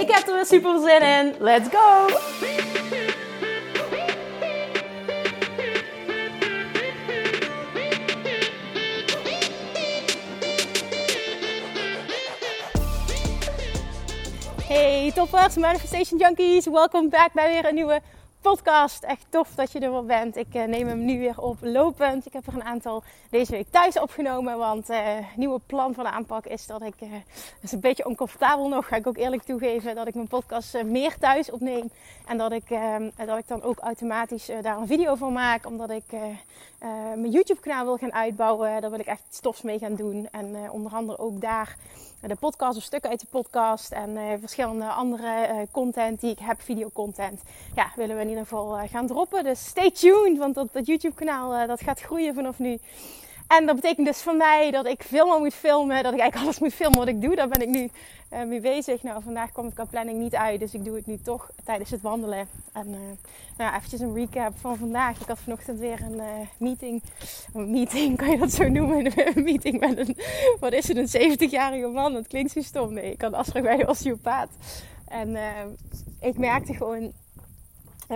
Ik heb er weer super zin in. Let's go! Hey toppers, Manifestation Junkies. Welkom back bij weer een nieuwe podcast. Echt tof dat je er wel bent. Ik uh, neem hem nu weer op lopend. Ik heb er een aantal deze week thuis opgenomen. Want het uh, nieuwe plan van de aanpak is dat ik, uh, is een beetje oncomfortabel nog, ga ik ook eerlijk toegeven, dat ik mijn podcast meer thuis opneem. En dat ik, dat ik dan ook automatisch daar een video van maak. Omdat ik mijn YouTube kanaal wil gaan uitbouwen. Daar wil ik echt stofs mee gaan doen. En onder andere ook daar de podcast of stukken uit de podcast en uh, verschillende andere content die ik heb, videocontent. Ja, willen we in ieder geval gaan droppen. Dus stay tuned, want dat, dat YouTube kanaal dat gaat groeien vanaf nu. En dat betekent dus voor mij dat ik veel meer moet filmen. Dat ik eigenlijk alles moet filmen wat ik doe. Daar ben ik nu uh, mee bezig. Nou, vandaag komt qua planning niet uit. Dus ik doe het nu toch tijdens het wandelen. En uh, nou, eventjes een recap van vandaag. Ik had vanochtend weer een uh, meeting. Een meeting, kan je dat zo noemen? Een meeting met een, wat is het, een 70-jarige man. Dat klinkt zo stom. Nee, ik had afspraak bij de osteopaat. En ik merkte gewoon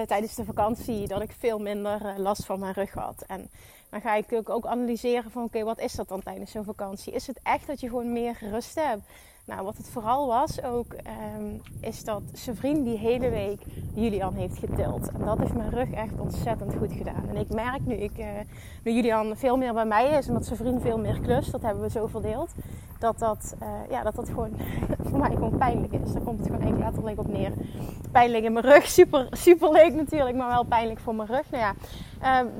tijdens de vakantie dat ik veel minder last van mijn rug had. En dan ga ik ook analyseren van oké, wat is dat dan tijdens zo'n vakantie? Is het echt dat je gewoon meer rust hebt? Nou, wat het vooral was ook, um, is dat zijn vriend die hele week Julian heeft getild. En dat heeft mijn rug echt ontzettend goed gedaan. En ik merk nu, ik, nu Julian veel meer bij mij is, omdat zijn vriend veel meer klust, dat hebben we zo verdeeld, dat dat, uh, ja, dat, dat gewoon voor mij gewoon pijnlijk is. Daar komt het gewoon eigenlijk letterlijk op neer. Pijnlijk in mijn rug, super, super leuk natuurlijk, maar wel pijnlijk voor mijn rug. Nou ja,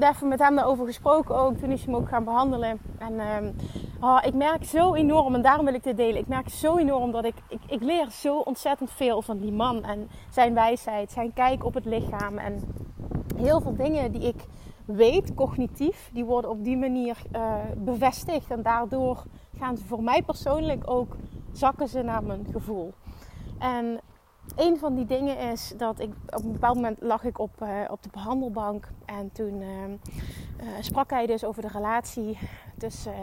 uh, even met hem daarover gesproken ook, toen is hij hem ook gaan behandelen. En uh, oh, ik merk zo enorm, en daarom wil ik dit delen, ik merk zo enorm dat ik, ik, ik leer zo ontzettend veel van die man en zijn wijsheid, zijn kijk op het lichaam en heel veel dingen die ik weet, cognitief, die worden op die manier uh, bevestigd. En daardoor gaan ze voor mij persoonlijk ook zakken ze naar mijn gevoel. En een van die dingen is dat ik op een bepaald moment lag ik op, uh, op de behandelbank. En toen uh, sprak hij dus over de relatie tussen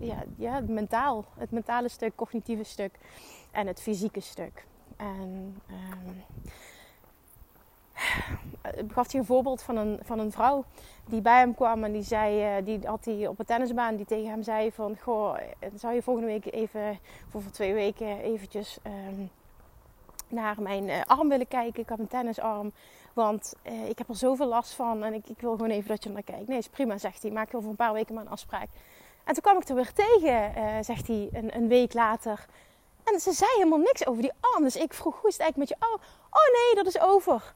ja, ja, het mentaal, het mentale stuk, cognitieve stuk en het fysieke stuk. En ehm, gaf hij een voorbeeld van een, van een vrouw die bij hem kwam en die zei, uh, die had hij op een tennisbaan die tegen hem zei van, goh, zou je volgende week even, voor, twee weken eventjes um, naar mijn uh, arm willen kijken? Ik heb een tennisarm, want uh, ik heb er zoveel last van en ik, ik, wil gewoon even dat je naar kijkt. Nee, is prima, zegt hij. Maak je over een paar weken maar een afspraak. En toen kwam ik er weer tegen, zegt hij, een, een week later. En ze zei helemaal niks over die arm. Dus ik vroeg, hoe is het eigenlijk met je arm? Oh nee, dat is over.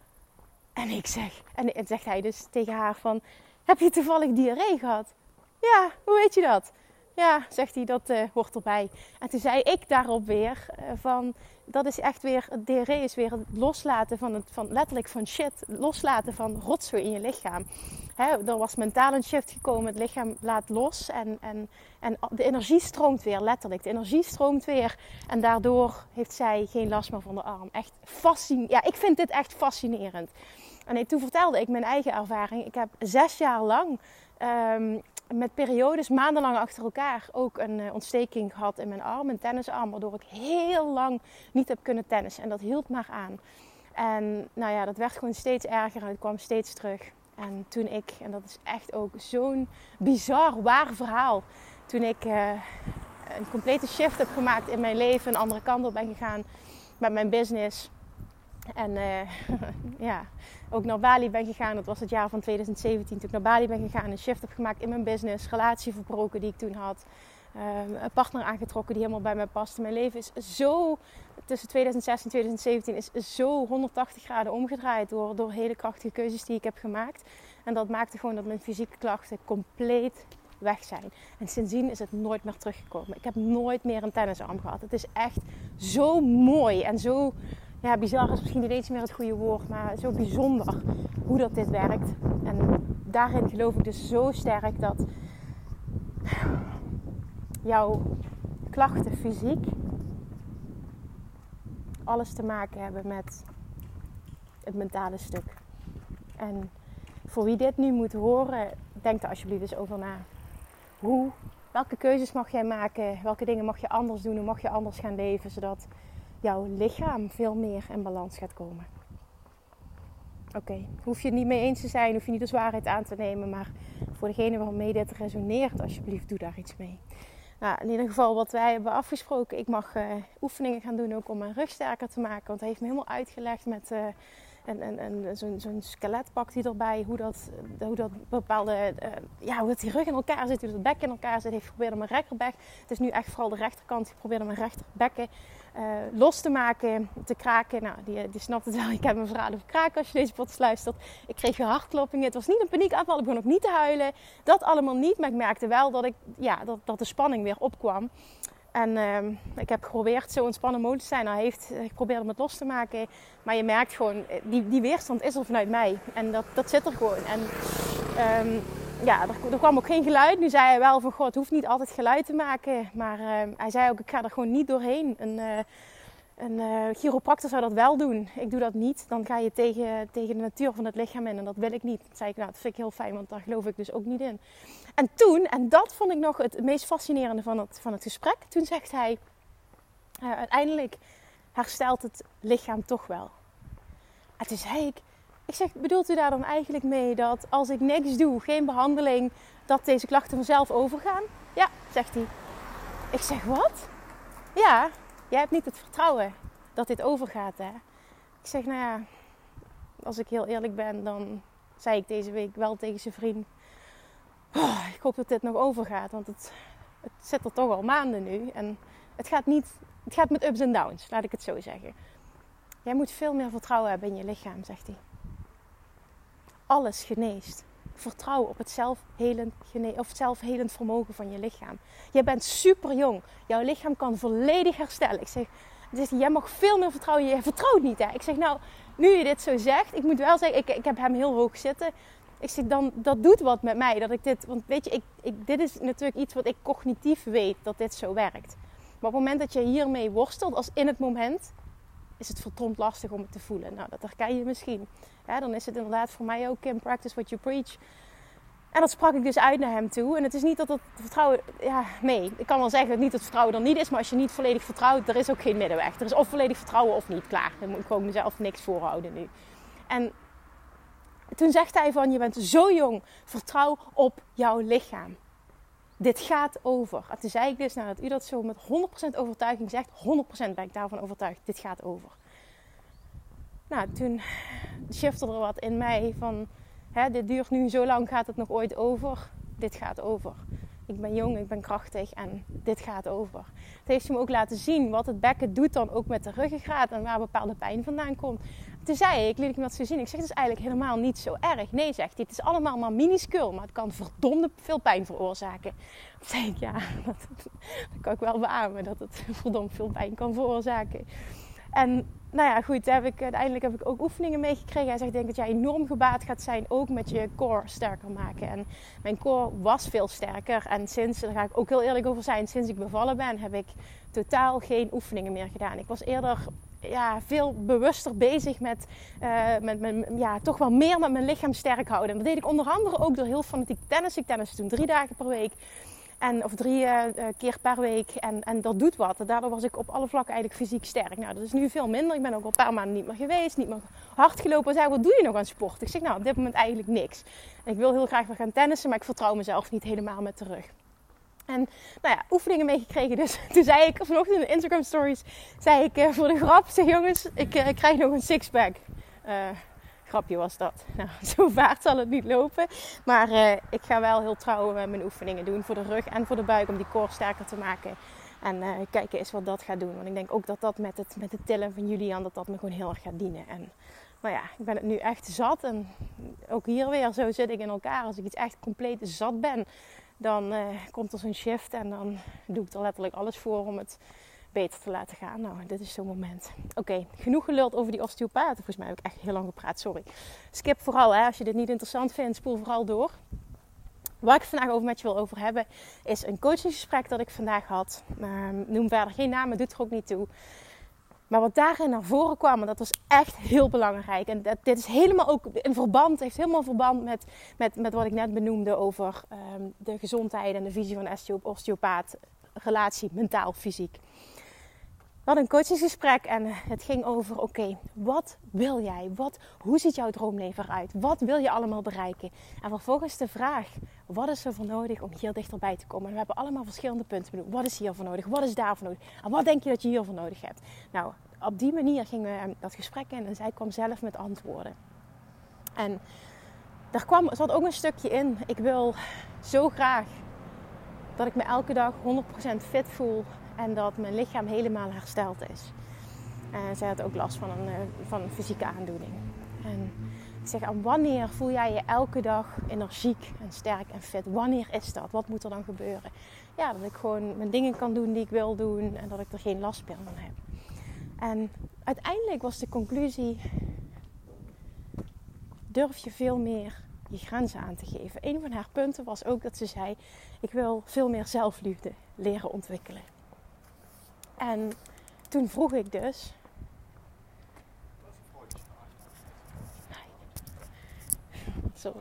En ik zeg, en, zegt hij dus tegen haar van, heb je toevallig diarree gehad? Ja, hoe weet je dat? Ja, zegt hij, dat uh, hoort erbij. En toen zei ik daarop weer uh, van, dat is echt weer, het diarree is weer het loslaten van, het, van letterlijk van shit, loslaten van rotzooi in je lichaam. Hè, er was mentaal een shift gekomen, het lichaam laat los en, en, en de energie stroomt weer, letterlijk. De energie stroomt weer en daardoor heeft zij geen last meer van de arm. Echt fascinerend. Ja, ik vind dit echt fascinerend. En toen vertelde ik mijn eigen ervaring. Ik heb zes jaar lang um, met periodes, maandenlang achter elkaar, ook een uh, ontsteking gehad in mijn arm, een tennisarm, waardoor ik heel lang niet heb kunnen tennissen. En dat hield maar aan. En nou ja, dat werd gewoon steeds erger en het kwam steeds terug. En toen ik, en dat is echt ook zo'n bizar, waar verhaal, toen ik uh, een complete shift heb gemaakt in mijn leven, een andere kant op ben gegaan met mijn business en uh, ja, ook naar Bali ben gegaan. Dat was het jaar van 2017 toen ik naar Bali ben gegaan. Een shift heb gemaakt in mijn business. Relatie verbroken die ik toen had. Um, een partner aangetrokken die helemaal bij mij paste. Mijn leven is zo, tussen 2016 en 2017, is zo 180 graden omgedraaid door, door hele krachtige keuzes die ik heb gemaakt. En dat maakte gewoon dat mijn fysieke klachten compleet weg zijn. En sindsdien is het nooit meer teruggekomen. Ik heb nooit meer een tennisarm gehad. Het is echt zo mooi en zo ja, bizar is misschien niet eens meer het goede woord, maar zo bijzonder hoe dat dit werkt. En daarin geloof ik dus zo sterk dat jouw klachten fysiek alles te maken hebben met het mentale stuk. En voor wie dit nu moet horen, denk er alsjeblieft eens over na. Hoe, welke keuzes mag jij maken? Welke dingen mag je anders doen? Hoe mag je anders gaan leven? Zodat jouw lichaam veel meer in balans gaat komen. Oké, hoef je het niet mee eens te zijn, hoef je niet als waarheid aan te nemen, maar voor degene waarmee dit resoneert, alsjeblieft doe daar iets mee. Nou, in ieder geval wat wij hebben afgesproken, ik mag uh, oefeningen gaan doen ook om mijn rug sterker te maken. Want hij heeft me helemaal uitgelegd met uh, zo'n zo'n skelet pakt hij erbij. Hoe dat, hoe dat bepaalde, ja, hoe dat die rug in elkaar zit, hoe dat bek in elkaar zit. Heeft geprobeerd om mijn rechterbek. Het is nu echt vooral de rechterkant. Geprobeerd om mijn rechterbek uh, los te maken, te kraken. Nou, die, die snapt het wel. Ik heb mijn verhaal over kraken als je deze podcast luistert. Ik kreeg weer hartkloppingen. Het was niet een paniekaanval. Ik begon ook niet te huilen. Dat allemaal niet. Maar ik merkte wel dat, ik, ja, dat, dat de spanning weer opkwam. En uh, ik heb geprobeerd zo ontspannen mogelijk te zijn. Hij heeft geprobeerd om het los te maken. Maar je merkt gewoon, die, die weerstand is er vanuit mij. En dat, dat zit er gewoon. En um, ja, er, er, kwam ook geen geluid. Nu zei hij wel van, god, hoeft niet altijd geluid te maken. Maar uh, hij zei ook, ik ga er gewoon niet doorheen. Een, uh, een uh, chiropractor zou dat wel doen. Ik doe dat niet. Dan ga je tegen, tegen de natuur van het lichaam in. En dat wil ik niet. Dat zei ik, nou, dat vind ik heel fijn, want daar geloof ik dus ook niet in. En toen, en dat vond ik nog het meest fascinerende van het, van het gesprek. Toen zegt hij, uiteindelijk herstelt het lichaam toch wel. En toen zei ik, ik zeg, bedoelt u daar dan eigenlijk mee dat als ik niks doe, geen behandeling, dat deze klachten vanzelf overgaan? Ja, zegt hij. Ik zeg, wat? Ja, jij hebt niet het vertrouwen dat dit overgaat, hè? Ik zeg, nou ja, als ik heel eerlijk ben, dan zei ik deze week wel tegen zijn vriend. Oh, ik hoop dat dit nog overgaat, want het, het zit er toch al maanden nu. En het gaat niet, het gaat met ups en downs, laat ik het zo zeggen. Jij moet veel meer vertrouwen hebben in je lichaam, zegt hij alles geneest. Vertrouw op het zelfhelend, of het zelfhelend vermogen van je lichaam. Je bent super jong. Jouw lichaam kan volledig herstellen. Ik zeg, dus jij mag veel meer vertrouwen. Je vertrouwt niet. Hè? Ik zeg, nou, nu je dit zo zegt, ik moet wel zeggen, ik, ik heb hem heel hoog zitten. Ik zeg, dan, dat doet wat met mij. Dat ik dit, want weet je, ik, ik, dit is natuurlijk iets wat ik cognitief weet dat dit zo werkt. Maar op het moment dat je hiermee worstelt, als in het moment, is het verdomd lastig om het te voelen. Nou, dat herken je misschien. Dan is het inderdaad voor mij ook in practice what you preach. En dat sprak ik dus uit naar hem toe. En het is niet dat het vertrouwen... Ja, nee. Ik kan wel zeggen dat niet het vertrouwen er niet is. Maar als je niet volledig vertrouwt, er is ook geen middenweg. Er is of volledig vertrouwen of niet. Klaar. Dan moet ik gewoon mezelf niks voorhouden nu. En toen zegt hij van, je bent zo jong. Vertrouw op jouw lichaam. Dit gaat over. En toen zei ik dus, nadat u dat zo met 100% overtuiging zegt. 100% ben ik daarvan overtuigd. Dit gaat over. Nou, toen shifte er wat in mij van, hè, dit duurt nu zo lang, gaat het nog ooit over? Dit gaat over. Ik ben jong, ik ben krachtig en dit gaat over. Het heeft me ook laten zien wat het bekken doet dan ook met de ruggengraat en waar bepaalde pijn vandaan komt. Toen zei ik, liet ik hem dat zo zien. Ik zeg, het is eigenlijk helemaal niet zo erg. Nee, zegt hij, het is allemaal maar minuscuul, maar het kan verdomde veel pijn veroorzaken. Toen zei ja, dat, dat kan ik wel beamen, dat het verdomd veel pijn kan veroorzaken. En nou ja, goed, heb ik, uiteindelijk heb ik ook oefeningen meegekregen. Hij zegt, denk dat jij enorm gebaat gaat zijn, ook met je core sterker maken. En mijn core was veel sterker. En sinds, daar ga ik ook heel eerlijk over zijn, sinds ik bevallen ben, heb ik totaal geen oefeningen meer gedaan. Ik was eerder ja, veel bewuster bezig met, uh, met, ja, toch wel meer met mijn lichaam sterk houden. En dat deed ik onder andere ook door heel fanatiek tennis. Ik tennis toen drie dagen per week. En, of drie uh, keer per week. En, en dat doet wat. Daardoor was ik op alle vlakken eigenlijk fysiek sterk. Nou, dat is nu veel minder. Ik ben ook al een paar maanden niet meer geweest. Niet meer hard gelopen. Zei, wat doe je nog aan sport? Ik zeg, nou, op dit moment eigenlijk niks. En ik wil heel graag weer gaan tennissen. Maar ik vertrouw mezelf niet helemaal met de rug. En nou ja, oefeningen meegekregen. Dus toen zei ik vanochtend in de Instagram stories, zei ik uh, voor de grap, zeg jongens, ik, uh, krijg nog een sixpack. Uh, grapje was dat. Nou, zo vaart zal het niet lopen. Maar ik ga wel heel trouw mijn oefeningen doen voor de rug en voor de buik om die core sterker te maken. En kijken eens wat dat gaat doen. Want ik denk ook dat dat met het, met het tillen van Julian, dat dat me gewoon heel erg gaat dienen. En nou ja, ik ben het nu echt zat. En ook hier weer, zo zit ik in elkaar. Als ik iets echt compleet zat ben, dan komt er zo'n shift. En dan doe ik er letterlijk alles voor om het beter te laten gaan. Nou, dit is zo'n moment. Oké, genoeg geluld over die osteopaten. Volgens mij heb ik echt heel lang gepraat, sorry. Skip vooral, hè, als je dit niet interessant vindt, spoel vooral door. Waar ik vandaag over met je wil over hebben, is een coachingsgesprek dat ik vandaag had. Um, noem verder geen namen, doet er ook niet toe. Maar wat daarin naar voren kwam, dat was echt heel belangrijk. En dat, dit is helemaal ook in verband, heeft helemaal verband met, met, met wat ik net benoemde over um, de gezondheid en de visie van osteopaat, relatie mentaal-fysiek. Hadden een coachingsgesprek en het ging over: oké, wat wil jij? Wat, hoe ziet jouw droomleven eruit? Wat wil je allemaal bereiken? En vervolgens de vraag: wat is er voor nodig om hier dichterbij te komen? En we hebben allemaal verschillende punten. Wat is hiervoor nodig? Wat is daarvoor nodig? En wat denk je dat je hiervoor nodig hebt? Nou, op die manier gingen we dat gesprek in en zij kwam zelf met antwoorden. En daar kwam, zat ook een stukje in. Ik wil zo graag dat ik me elke dag 100% fit voel en dat mijn lichaam helemaal hersteld is. En zij had ook last van een, eh, van fysieke aandoening. En ik zeg, wanneer voel jij je elke dag energiek en sterk en fit? Wanneer is dat? Wat moet er dan gebeuren? Ja, dat ik gewoon mijn dingen kan doen die ik wil doen en dat ik er geen last meer van heb. En uiteindelijk was de conclusie: durf je veel meer je grenzen aan te geven. Een van haar punten was ook dat ze zei: Ik wil veel meer zelfliefde leren ontwikkelen. En toen vroeg ik dus. Sorry.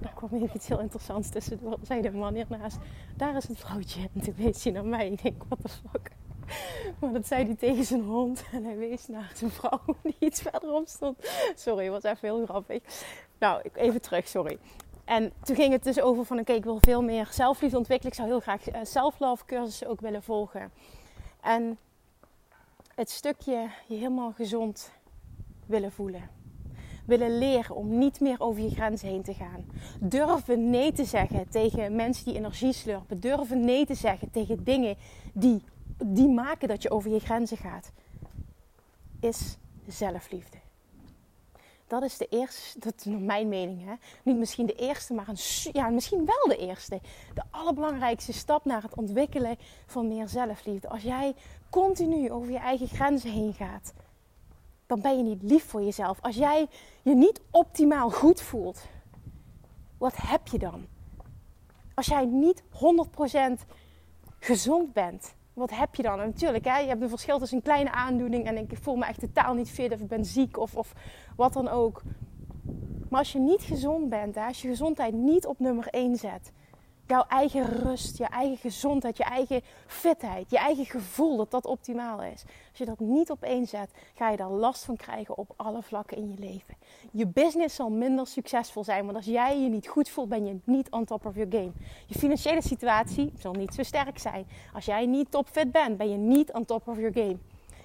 Er kwam even iets heel interessants tussendoor. Zei de man hiernaast. Daar is een vrouwtje. En toen wees hij naar mij. Ik denk, what the fuck. Maar dat zei hij tegen zijn hond. En hij wees naar zijn vrouw die iets verderop stond. Sorry, was even heel grappig. Nou, even terug, sorry. En toen ging het dus over van, oké, ik wil veel meer zelfliefde ontwikkelen. Ik zou heel graag uh, self-love cursussen ook willen volgen. En het stukje je helemaal gezond willen voelen. Willen leren om niet meer over je grenzen heen te gaan. Durven nee te zeggen tegen mensen die energie slurpen. Durven nee te zeggen tegen dingen die, die maken dat je over je grenzen gaat. Is zelfliefde. Dat is de eerste, dat is mijn mening, hè? niet misschien de eerste, maar een, ja, misschien wel de eerste. De allerbelangrijkste stap naar het ontwikkelen van meer zelfliefde. Als jij continu over je eigen grenzen heen gaat, dan ben je niet lief voor jezelf. Als jij je niet optimaal goed voelt, wat heb je dan? Als jij niet 100% gezond bent, wat heb je dan? Natuurlijk, hè, je hebt een verschil tussen een kleine aandoening en ik voel me echt totaal niet fit of ik ben ziek of, of wat dan ook. Maar als je niet gezond bent, hè, als je gezondheid niet op nummer 1 zet, jouw eigen rust, je eigen gezondheid, je eigen fitheid, je eigen gevoel dat dat optimaal is. Als je dat niet op één zet, ga je daar last van krijgen op alle vlakken in je leven. Je business zal minder succesvol zijn, want als jij je niet goed voelt, ben je niet on top of your game. Je financiële situatie zal niet zo sterk zijn. Als jij niet topfit bent, ben je niet on top of your game.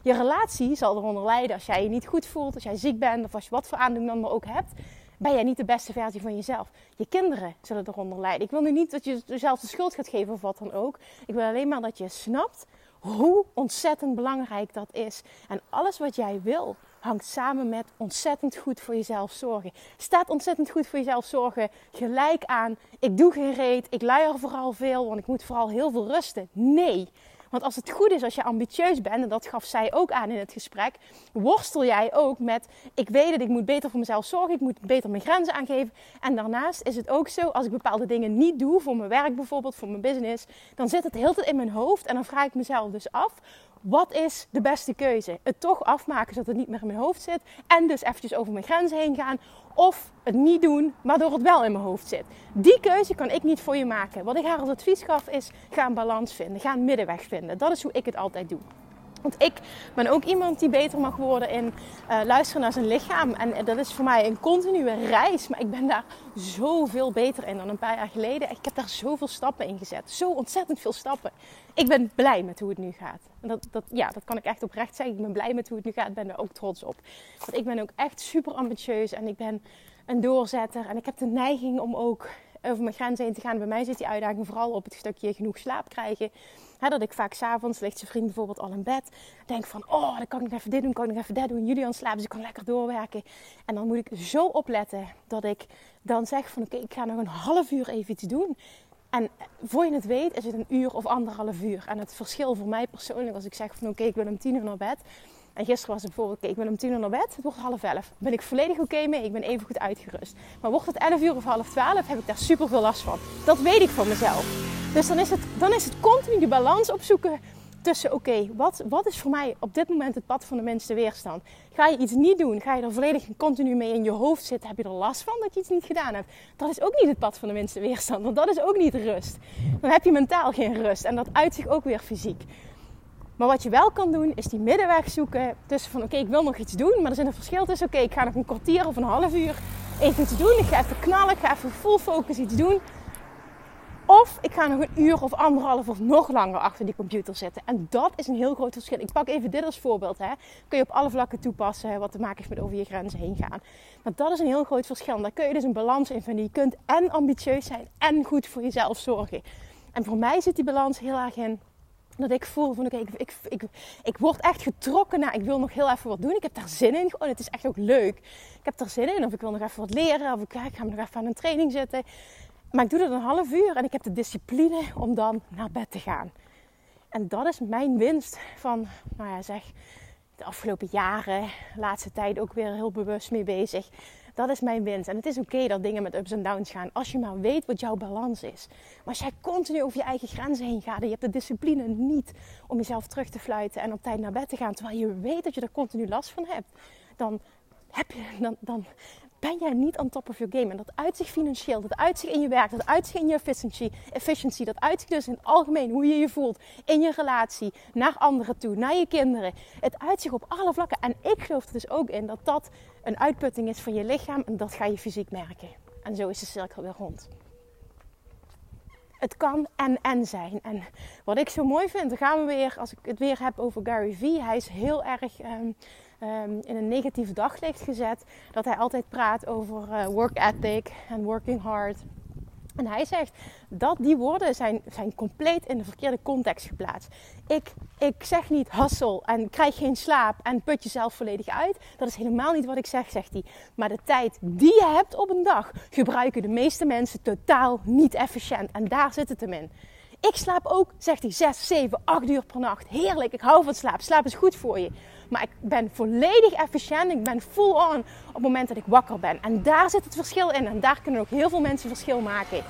Je relatie zal eronder lijden als jij je niet goed voelt, als jij ziek bent of als je wat voor aandoening dan ook hebt ben jij niet de beste versie van jezelf. Je kinderen zullen eronder lijden. Ik wil nu niet dat je jezelf de schuld gaat geven of wat dan ook. Ik wil alleen maar dat je snapt hoe ontzettend belangrijk dat is. En alles wat jij wil hangt samen met ontzettend goed voor jezelf zorgen. Staat ontzettend goed voor jezelf zorgen gelijk aan ik doe geen reet, ik luier vooral veel, want ik moet vooral heel veel rusten. Nee. Want als het goed is, als je ambitieus bent, en dat gaf zij ook aan in het gesprek, worstel jij ook met: ik weet dat ik moet beter voor mezelf zorgen, ik moet beter mijn grenzen aangeven. En daarnaast is het ook zo, als ik bepaalde dingen niet doe, voor mijn werk bijvoorbeeld, voor mijn business, dan zit het heel tijd in mijn hoofd en dan vraag ik mezelf dus af: wat is de beste keuze? Het toch afmaken zodat het niet meer in mijn hoofd zit. En dus eventjes over mijn grenzen heen gaan. Of het niet doen, waardoor het wel in mijn hoofd zit. Die keuze kan ik niet voor je maken. Wat ik haar als advies gaf is, ga een balans vinden. Ga een middenweg vinden. Dat is hoe ik het altijd doe. Want ik ben ook iemand die beter mag worden in uh, luisteren naar zijn lichaam. En dat is voor mij een continue reis. Maar ik ben daar zoveel beter in dan een paar jaar geleden. Ik heb daar zoveel stappen in gezet. Zo ontzettend veel stappen. Ik ben blij met hoe het nu gaat. En dat, dat, ja, dat kan ik echt oprecht zeggen. Ik ben blij met hoe het nu gaat. Ik ben er ook trots op. Want ik ben ook echt super ambitieus. En ik ben een doorzetter. En ik heb de neiging om ook over mijn grenzen heen te gaan. Bij mij zit die uitdaging vooral op het stukje genoeg slaap krijgen. Dat ik vaak s'avonds ligt zijn vriend bijvoorbeeld al in bed. Denk van, oh, dan kan ik nog even dit doen, kan ik nog even dat doen. Julian slaapt, dus ik kan lekker doorwerken. En dan moet ik zo opletten dat ik dan zeg van, oké, ik ga nog een half uur even iets doen. En voor je het weet is het een uur of anderhalf uur. En het verschil voor mij persoonlijk, als ik zeg van oké, ik wil om tien uur naar bed. En gisteren was het bijvoorbeeld, oké, ik wil om tien uur naar bed. Het wordt half elf. Ben ik volledig oké mee. Ik ben even goed uitgerust. Maar wordt het elf uur of half twaalf, heb ik daar super veel last van. Dat weet ik van mezelf. Dus dan is het, dan is het continu de balans opzoeken tussen, oké, wat, wat is voor mij op dit moment het pad van de minste weerstand? Ga je iets niet doen? Ga je er volledig continu mee in je hoofd zitten? Heb je er last van dat je iets niet gedaan hebt? Dat is ook niet het pad van de minste weerstand, want dat is ook niet rust. Dan heb je mentaal geen rust en dat uit zich ook weer fysiek. Maar wat je wel kan doen, is die middenweg zoeken tussen van oké, ik wil nog iets doen, maar er zit een verschil tussen oké, ik ga nog een kwartier of een half uur even iets doen. Ik ga even knallen, ik ga even full focus iets doen. Of ik ga nog een uur of anderhalf of nog langer achter die computer zitten. En dat is een heel groot verschil. Ik pak even dit als voorbeeld. Hè. Kun je op alle vlakken toepassen wat te maken heeft met over je grenzen heen gaan. Maar dat is een heel groot verschil. daar kun je dus een balans in vinden. Je kunt en ambitieus zijn en goed voor jezelf zorgen. En voor mij zit die balans heel erg in dat ik voel van oké, ik, ik, ik, ik, word echt getrokken naar ik wil nog heel even wat doen. Ik heb daar zin in. Gewoon, het is echt ook leuk. Ik heb daar zin in. Of ik wil nog even wat leren. Of ik, ga nog even aan een training zitten. Maar ik doe dat een half uur en ik heb de discipline om dan naar bed te gaan. En dat is mijn winst van, nou ja, zeg, de afgelopen jaren, laatste tijd ook weer heel bewust mee bezig. Dat is mijn winst. En het is oké dat dingen met ups en downs gaan. Als je maar weet wat jouw balans is. Maar als jij continu over je eigen grenzen heen gaat. En je hebt de discipline niet om jezelf terug te fluiten. En op tijd naar bed te gaan. Terwijl je weet dat je er continu last van hebt. Dan, heb je, dan, dan ben jij niet on top of your game. En dat uitzicht financieel, dat uitzicht in je werk, dat uitzicht in je efficiency, efficiency dat uitzicht dus in het algemeen hoe je je voelt in je relatie, naar anderen toe, naar je kinderen. Het uitzicht op alle vlakken. En ik geloof er dus ook in dat dat een uitputting is van je lichaam en dat ga je fysiek merken. En zo is de cirkel weer rond. Het kan en en zijn. En wat ik zo mooi vind, dan gaan we weer, als ik het weer heb over Gary Vee. Hij is heel erg ehm, Ehm, in een negatief daglicht gezet. Dat hij altijd praat over uh, work ethic en working hard. En hij zegt dat die woorden zijn, zijn compleet in de verkeerde context geplaatst. Ik, ik zeg niet hassel en krijg geen slaap en put jezelf volledig uit. Dat is helemaal niet wat ik zeg, zegt hij. Maar de tijd die je hebt op een dag gebruiken de meeste mensen totaal niet efficiënt. En daar zit het hem in. Ik slaap ook, zegt hij, 6, 7, 8 uur per nacht. Heerlijk, ik hou van slaap. Slaap is goed voor je. Maar ik ben volledig efficiënt. Ik ben full on op het moment dat ik wakker ben. En daar zit het verschil in. En daar kunnen ook heel veel mensen verschil maken.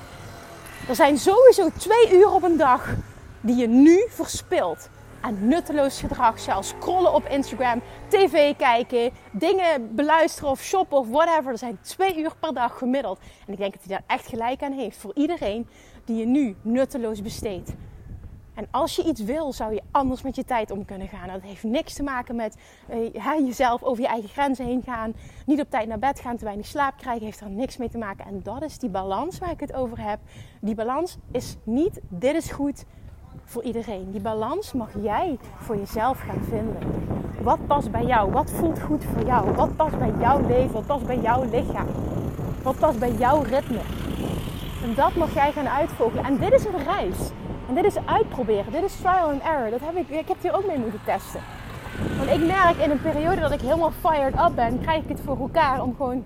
Er zijn sowieso twee uur op een dag die je nu verspilt. En nutteloos gedrag, zelfs scrollen op Instagram, tv kijken, dingen beluisteren of shoppen of whatever. Er zijn twee uur per dag gemiddeld. En ik denk dat hij daar echt gelijk aan heeft voor iedereen die je nu nutteloos besteedt. En als je iets wil, zou je anders met je tijd om kunnen gaan. Dat heeft niks te maken met uh, jezelf over je eigen grenzen heen gaan. Niet op tijd naar bed gaan, te weinig slaap krijgen. Heeft er niks mee te maken. En dat is die balans waar ik het over heb. Die balans is niet, dit is goed voor iedereen. Die balans mag jij voor jezelf gaan vinden. Wat past bij jou? Wat voelt goed voor jou? Wat past bij jouw leven? Wat past bij jouw lichaam? Wat past bij jouw ritme? En dat mag jij gaan uitvogelen. En dit is een reis. En dit is uitproberen. Dit is trial and error. Dat heb ik, ik heb hier ook mee moeten testen. Want ik merk in een periode dat ik helemaal fired up ben, krijg ik het voor elkaar om gewoon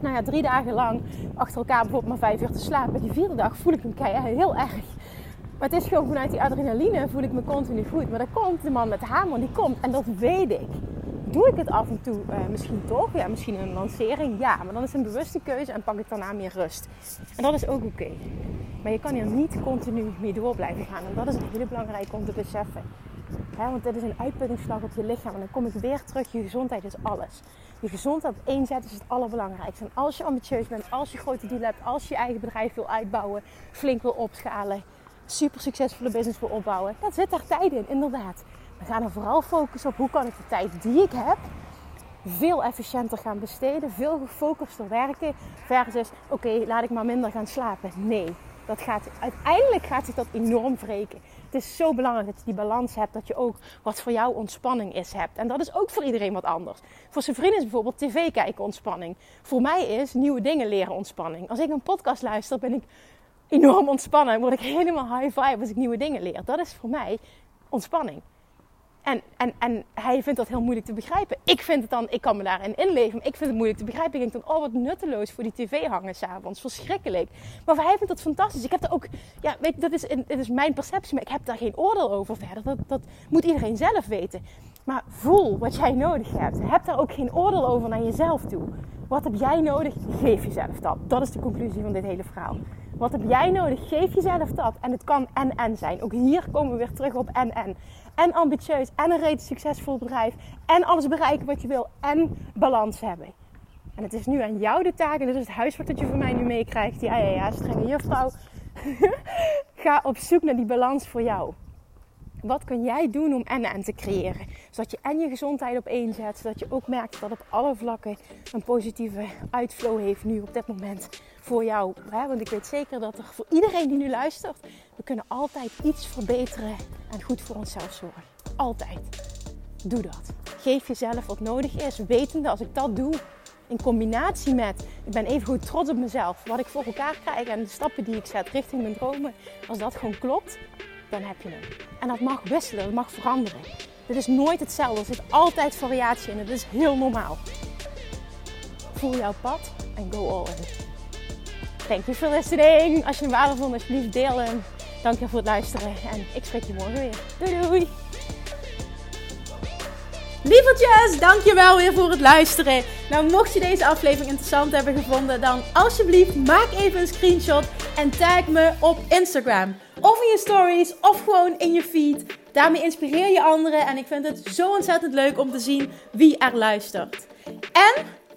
nou ja, drie dagen lang achter elkaar bijvoorbeeld maar vijf uur te slapen. Die vierde dag voel ik me heel erg. Maar het is gewoon vanuit die adrenaline voel ik me continu goed. Maar dan komt de man met de hamer, die komt. En dat weet ik. Doe ik het af en toe uh, misschien toch? Ja, misschien een lancering. Ja, maar dan is het een bewuste keuze en pak ik daarna meer rust. En dat is ook oké. Maar je kan hier niet continu mee door blijven gaan. En dat is een hele belangrijke om te beseffen. want dit is een uitputtingsslag op je lichaam. En dan kom ik weer terug. Je gezondheid is alles. Je gezondheid op één zet is het allerbelangrijkste. En als je ambitieus bent, als je grote doelen hebt, als je je eigen bedrijf wil uitbouwen, flink wil opschalen, super succesvolle business wil opbouwen, dan zit daar tijd in, inderdaad. We gaan er vooral focussen op hoe kan ik de tijd die ik heb veel efficiënter gaan besteden, veel gefocuster werken versus oké, laat ik maar minder gaan slapen. Nee, dat gaat, uiteindelijk gaat zich dat enorm wreken. Het is zo belangrijk dat je die balans hebt, dat je ook wat voor jou ontspanning is hebt. En dat is ook voor iedereen wat anders. Voor zijn vrienden is bijvoorbeeld tv kijken ontspanning. Voor mij is nieuwe dingen leren ontspanning. Als ik een podcast luister, ben ik enorm ontspannen. Word ik helemaal high vibe als ik nieuwe dingen leer. Dat is voor mij ontspanning. En, en, en hij vindt dat heel moeilijk te begrijpen. Ik vind het dan, ik kan me daarin inleven. Ik vind het moeilijk te begrijpen. Ik denk dan, oh wat nutteloos voor die tv hangen s'avonds. Verschrikkelijk. Maar hij vindt dat fantastisch. Ik heb er ook, ja, weet je, dat is, is mijn perceptie, maar ik heb daar geen oordeel over verder. Dat, dat moet iedereen zelf weten. Maar voel wat jij nodig hebt. Heb daar ook geen oordeel over naar jezelf toe. Wat heb jij nodig? Geef jezelf dat. Dat is de conclusie van dit hele verhaal. Wat heb jij nodig? Geef jezelf dat. En het kan en-en zijn. Ook hier komen we weer terug op en-en. En ambitieus. En een reeds succesvol bedrijf. En alles bereiken wat je wil. En balans hebben. En het is nu aan jou de taak. En dit is het huiswerk dat je van mij nu meekrijgt. Ja, ja, ja, strenge juffrouw. Ga op zoek naar die balans voor jou. Wat kun jij doen om en-en te creëren? Zodat je en je gezondheid op één zet. Zodat je ook merkt dat op alle vlakken een positieve uitflow heeft nu op dit moment voor jou. Want ik weet zeker dat er voor iedereen die nu luistert, we kunnen altijd iets verbeteren en goed voor onszelf zorgen. Altijd. Doe dat. Geef jezelf wat nodig is. Wetende als ik dat doe, in combinatie met, ik ben even goed trots op mezelf, wat ik voor elkaar krijg en de stappen die ik zet richting mijn dromen. Als dat gewoon klopt, dan heb je hem. En dat mag wisselen, dat mag veranderen. Dit is nooit hetzelfde. Er zit altijd variatie in. Het is heel normaal. Voel jouw pad en go all in. Thank you for listening. Als je hem waardevol vond, alsjeblieft deel hem. Dank je voor het luisteren en ik spreek je morgen weer. Doei doei! Lievertjes, dankjewel weer voor het luisteren. Nou, mocht je deze aflevering interessant hebben gevonden, dan alsjeblieft maak even een screenshot en tag me op Instagram. Of in je stories, of gewoon in je feed. Daarmee inspireer je anderen en ik vind het zo ontzettend leuk om te zien wie er luistert. En